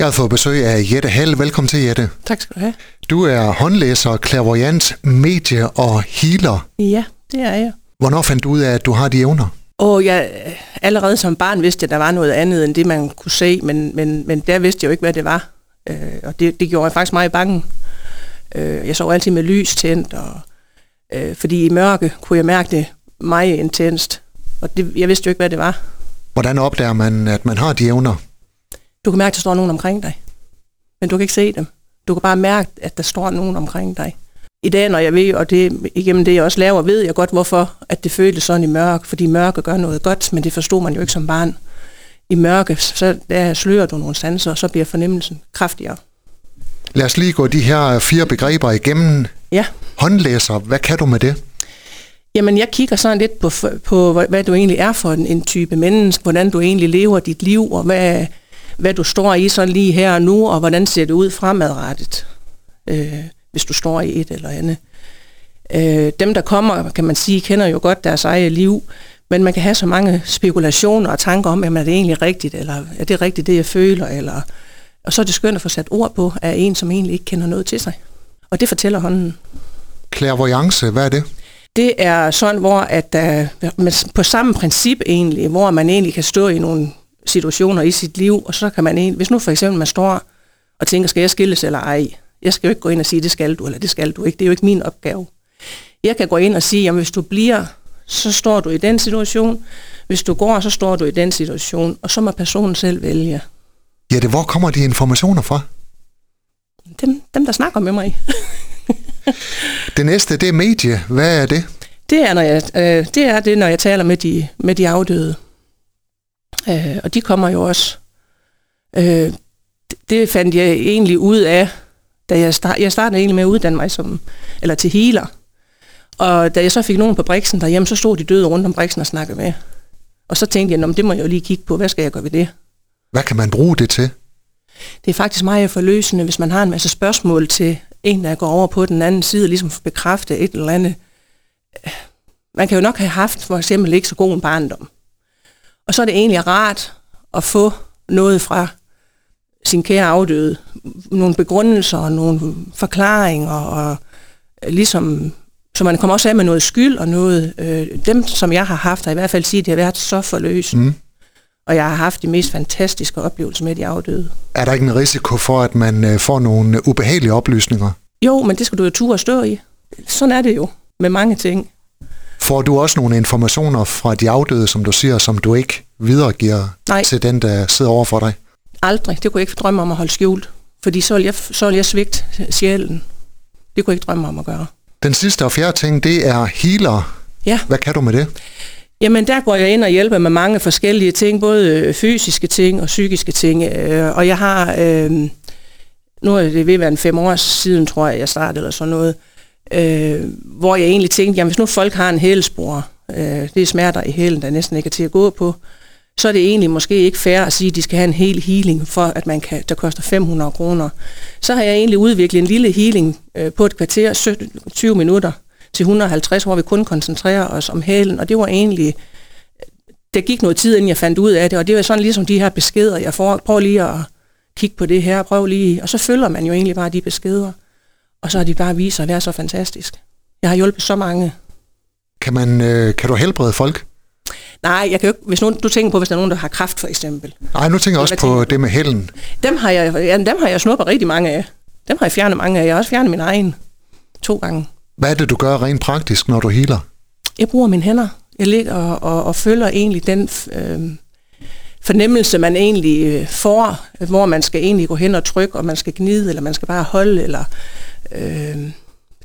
Jeg har fået besøg af Jette Hall. Velkommen til, Jette. Tak skal du have. Du er håndlæser, clairvoyant, medie og healer. Ja, det er jeg. Hvornår fandt du ud af, at du har de evner? Og jeg, allerede som barn vidste jeg, at der var noget andet end det, man kunne se, men, men, men der vidste jeg jo ikke, hvad det var. Øh, og det, det gjorde jeg faktisk meget bange. Øh, jeg sov altid med lys tændt, og, øh, fordi i mørke kunne jeg mærke det meget intenst. Og det, jeg vidste jo ikke, hvad det var. Hvordan opdager man, at man har de evner? Du kan mærke, at der står nogen omkring dig. Men du kan ikke se dem. Du kan bare mærke, at der står nogen omkring dig. I dag, når jeg ved, og det igennem det, jeg også laver, ved jeg godt, hvorfor at det føles sådan i mørke. Fordi mørke gør noget godt, men det forstod man jo ikke som barn. I mørke, så der slører du nogle sanser, og så bliver fornemmelsen kraftigere. Lad os lige gå de her fire begreber igennem. Ja. Håndlæser, hvad kan du med det? Jamen, jeg kigger sådan lidt på, på hvad du egentlig er for en, en type menneske, hvordan du egentlig lever dit liv, og hvad, hvad du står i sådan lige her og nu, og hvordan ser det ud fremadrettet, øh, hvis du står i et eller andet. Øh, dem, der kommer, kan man sige, kender jo godt deres eget liv, men man kan have så mange spekulationer og tanker om, jamen er det egentlig rigtigt, eller er det rigtigt, det jeg føler, eller... Og så er det skønt at få sat ord på af en, som egentlig ikke kender noget til sig. Og det fortæller hånden. Clairvoyance, hvad er det? Det er sådan, hvor at, uh, på samme princip egentlig, hvor man egentlig kan stå i nogle situationer i sit liv, og så kan man egentlig, hvis nu for eksempel man står og tænker, skal jeg skilles eller ej? Jeg skal jo ikke gå ind og sige, det skal du, eller det skal du ikke. Det er jo ikke min opgave. Jeg kan gå ind og sige, jamen hvis du bliver, så står du i den situation. Hvis du går, så står du i den situation. Og så må personen selv vælge. Ja, det hvor kommer de informationer fra? Dem, dem der snakker med mig. det næste, det er medie. Hvad er det? Det er, når jeg, øh, det er det, når jeg taler med de, med de afdøde. Øh, og de kommer jo også. Øh, det fandt jeg egentlig ud af, da jeg, start, jeg startede egentlig med at uddanne mig som, eller til healer. Og da jeg så fik nogen på Brixen derhjemme, så stod de døde rundt om Brixen og snakkede med. Og så tænkte jeg, det må jeg jo lige kigge på, hvad skal jeg gøre ved det? Hvad kan man bruge det til? Det er faktisk meget forløsende, hvis man har en masse spørgsmål til en, der går over på den anden side, ligesom for bekræfte et eller andet. Man kan jo nok have haft for eksempel ikke så god en barndom. Og så er det egentlig rart at få noget fra sin kære afdøde. Nogle begrundelser og nogle forklaringer, og ligesom, så man kommer også af med noget skyld og noget. Øh, dem, som jeg har haft, har i hvert fald sige, at det har været så forløsende. Mm. Og jeg har haft de mest fantastiske oplevelser med de afdøde. Er der ikke en risiko for, at man øh, får nogle ubehagelige oplysninger? Jo, men det skal du jo turde stå i. Sådan er det jo med mange ting. Får du også nogle informationer fra de afdøde, som du siger, som du ikke videregiver Nej. til den, der sidder over for dig? Aldrig. Det kunne jeg ikke drømme om at holde skjult. Fordi så vil jeg, så vil jeg svigte sjælen. Det kunne jeg ikke drømme om at gøre. Den sidste og fjerde ting, det er healer. Ja. Hvad kan du med det? Jamen, der går jeg ind og hjælper med mange forskellige ting, både fysiske ting og psykiske ting. Øh, og jeg har, øh, nu er det ved at være en fem år siden, tror jeg, jeg startede eller sådan noget, øh, hvor jeg egentlig tænkte, jamen hvis nu folk har en hælspor, øh, det er smerter i hælen, der næsten ikke er til at gå på, så er det egentlig måske ikke fair at sige, at de skal have en hel healing, for at man kan, der koster 500 kroner. Så har jeg egentlig udviklet en lille healing øh, på et kvarter, 20 minutter til 150, hvor vi kun koncentrerer os om hælen, og det var egentlig, øh, der gik noget tid, inden jeg fandt ud af det, og det var sådan ligesom de her beskeder, jeg får, prøv lige at kigge på det her, prøv lige, og så følger man jo egentlig bare de beskeder, og så har de bare vist sig at være så fantastisk. Jeg har hjulpet så mange. Kan, man, øh, kan du helbrede folk? Nej, jeg kan jo ikke, hvis nogen, du tænker på, hvis der er nogen, der har kraft for eksempel. Nej, nu tænker jeg også på det med hælden. Dem har jeg, ja, dem har jeg snuppet rigtig mange af. Dem har jeg fjernet mange af. Jeg har også fjernet min egen to gange. Hvad er det, du gør rent praktisk, når du healer? Jeg bruger mine hænder. Jeg ligger og, og, og følger egentlig den øh, fornemmelse, man egentlig øh, får, hvor man skal egentlig gå hen og trykke, og man skal gnide, eller man skal bare holde, eller... Øh,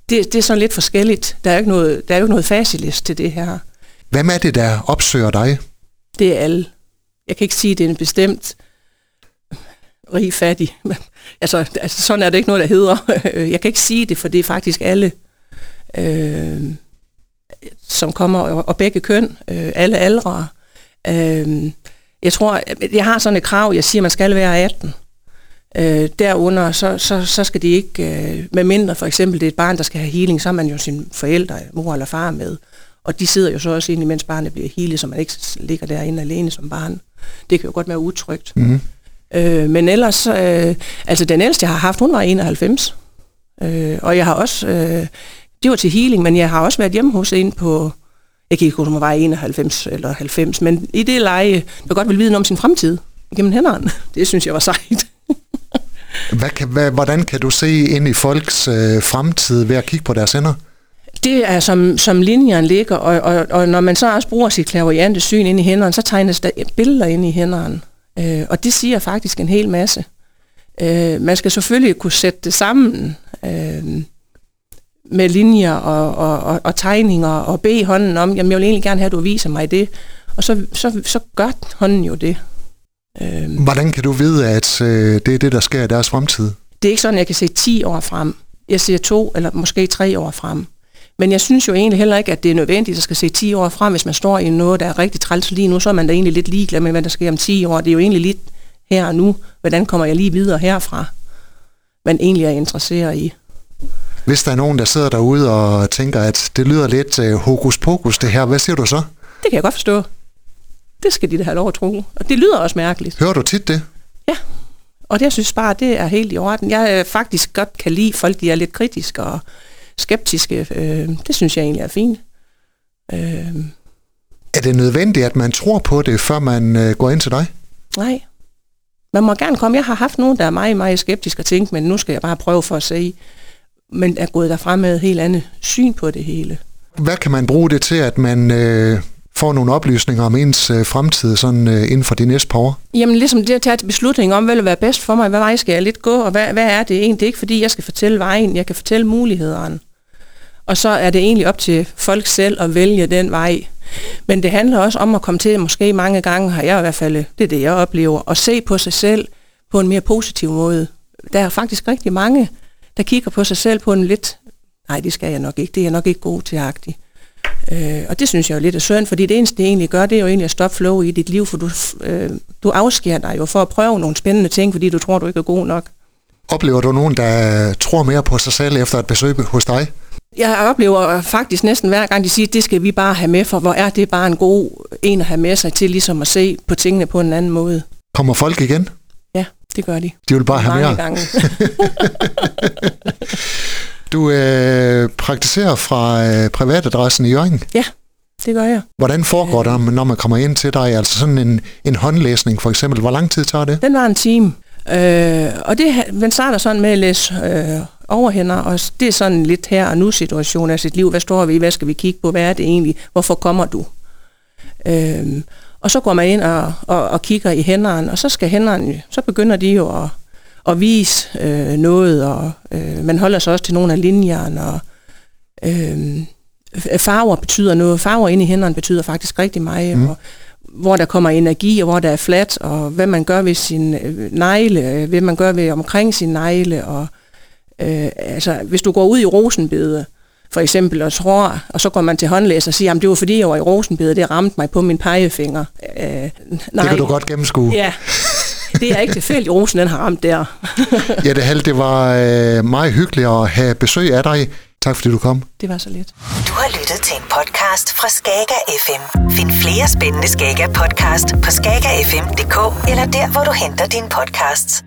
det, det er sådan lidt forskelligt. Der er jo ikke noget, der er jo ikke noget facilist til det her. Hvem er det, der opsøger dig? Det er alle. Jeg kan ikke sige, at det er en bestemt rig fattig. altså, altså, sådan er det ikke noget, der hedder. Jeg kan ikke sige det, for det er faktisk alle, øh, som kommer, og begge køn, øh, alle aldre. Øh, jeg tror, jeg har sådan et krav, jeg siger, at man skal være 18. Øh, derunder, så, så, så skal de ikke, øh, med mindre for eksempel det er et barn, der skal have healing, så har man jo sin forældre, mor eller far med. Og de sidder jo så også inde, mens barnet bliver healet, så man ikke ligger derinde alene som barn. Det kan jo godt være utrygt. Mm-hmm. Øh, men ellers, øh, altså den ældste, jeg har haft, hun var 91. Øh, og jeg har også, øh, det var til healing, men jeg har også været hjemme hos en på, jeg kan ikke huske, om var 91 eller 90, men i det leje, der godt vil vide noget om sin fremtid gennem hænderne. Det synes jeg var sejt hvad kan, hvad, hvordan kan du se ind i folks øh, fremtid ved at kigge på deres hænder? Det er som, som linjerne ligger, og, og, og når man så også bruger sit klaverjante syn ind i hænderne, så tegnes der billeder ind i hænderne. Øh, og det siger faktisk en hel masse. Øh, man skal selvfølgelig kunne sætte det sammen øh, med linjer og, og, og, og tegninger og bede hånden om, jamen jeg vil egentlig gerne have, at du viser mig det. Og så, så, så gør hånden jo det. Øh, Hvordan kan du vide, at øh, det er det, der sker i deres fremtid? Det er ikke sådan, at jeg kan se 10 år frem. Jeg ser to eller måske tre år frem. Men jeg synes jo egentlig heller ikke, at det er nødvendigt at skal se 10 år frem, hvis man står i noget, der er rigtig træls lige nu, så er man da egentlig lidt ligeglad med, hvad der sker om 10 år. Det er jo egentlig lidt her og nu. Hvordan kommer jeg lige videre herfra? Man egentlig er interesseret i. Hvis der er nogen, der sidder derude og tænker, at det lyder lidt uh, hokus pokus det her, hvad siger du så? Det kan jeg godt forstå. Det skal de da have lov at tro. Og det lyder også mærkeligt. Hører du tit det? Ja. Og det, jeg synes bare, det er helt i orden. Jeg øh, faktisk godt kan lide folk, de er lidt kritiske og skeptiske. Øh, det synes jeg egentlig er fint. Øh. Er det nødvendigt, at man tror på det, før man øh, går ind til dig? Nej. Man må gerne komme. Jeg har haft nogen, der er meget, meget skeptiske og tænke, men nu skal jeg bare prøve for at se. Men er gået derfra med et helt andet syn på det hele. Hvad kan man bruge det til, at man øh, får nogle oplysninger om ens øh, fremtid sådan, øh, inden for de næste par år? Jamen ligesom det at tage beslutning om, hvad vil være bedst for mig, hvad vej skal jeg lidt gå, og hvad, hvad er det egentlig? Det er ikke fordi, jeg skal fortælle vejen, jeg kan fortælle mulighederne. Og så er det egentlig op til folk selv at vælge den vej. Men det handler også om at komme til, måske mange gange har jeg i hvert fald, det er det jeg oplever, at se på sig selv på en mere positiv måde. Der er faktisk rigtig mange, der kigger på sig selv på en lidt, nej det skal jeg nok ikke, det er jeg nok ikke god til agtig. Øh, og det synes jeg er lidt af synd, fordi det eneste det egentlig gør, det er jo egentlig at stoppe flow i dit liv, for du, øh, du afskærer dig jo for at prøve nogle spændende ting, fordi du tror, du ikke er god nok. Oplever du nogen, der tror mere på sig selv efter et besøg hos dig? Jeg oplever faktisk næsten hver gang, de siger, at det skal vi bare have med, for hvor er det bare en god en at have med sig til ligesom at se på tingene på en anden måde. Kommer folk igen? Ja, det gør de. De vil bare have mere? Gange. du øh, praktiserer fra øh, privatadressen i Jørgen? Ja, det gør jeg. Hvordan foregår det, når man kommer ind til dig? Altså sådan en, en håndlæsning for eksempel. Hvor lang tid tager det? Den var en time. Øh, og det, man starter sådan med at læse øh, overhænder, og det er sådan lidt her og nu situation af sit liv. Hvad står vi i? Hvad skal vi kigge på? Hvad er det egentlig? Hvorfor kommer du? Øh, og så går man ind og, og, og kigger i hænderne, og så skal hænderne, så begynder de jo at, at vise øh, noget, og øh, man holder sig også til nogle af linjerne, og øh, farver betyder noget. Farver inde i hænderne betyder faktisk rigtig meget, mm. og hvor der kommer energi, og hvor der er flat, og hvad man gør ved sin øh, negle, øh, hvad man gør ved omkring sin negle, og øh, altså, hvis du går ud i rosenbede, for eksempel, og tror, og så går man til håndlæser og siger, at det var fordi, jeg var i rosenbede, det ramte mig på min pegefinger. Øh, nej. Det kan du godt gennemskue. Ja, det er ikke tilfældigt, rosen den har ramt der. ja, det, Hal, det var øh, meget hyggeligt at have besøg af dig. Tak fordi du kom. Det var så lidt. Du har lyttet til en podcast fra Skager FM. Find flere spændende Skager podcast på skagerfm.dk eller der, hvor du henter dine podcasts.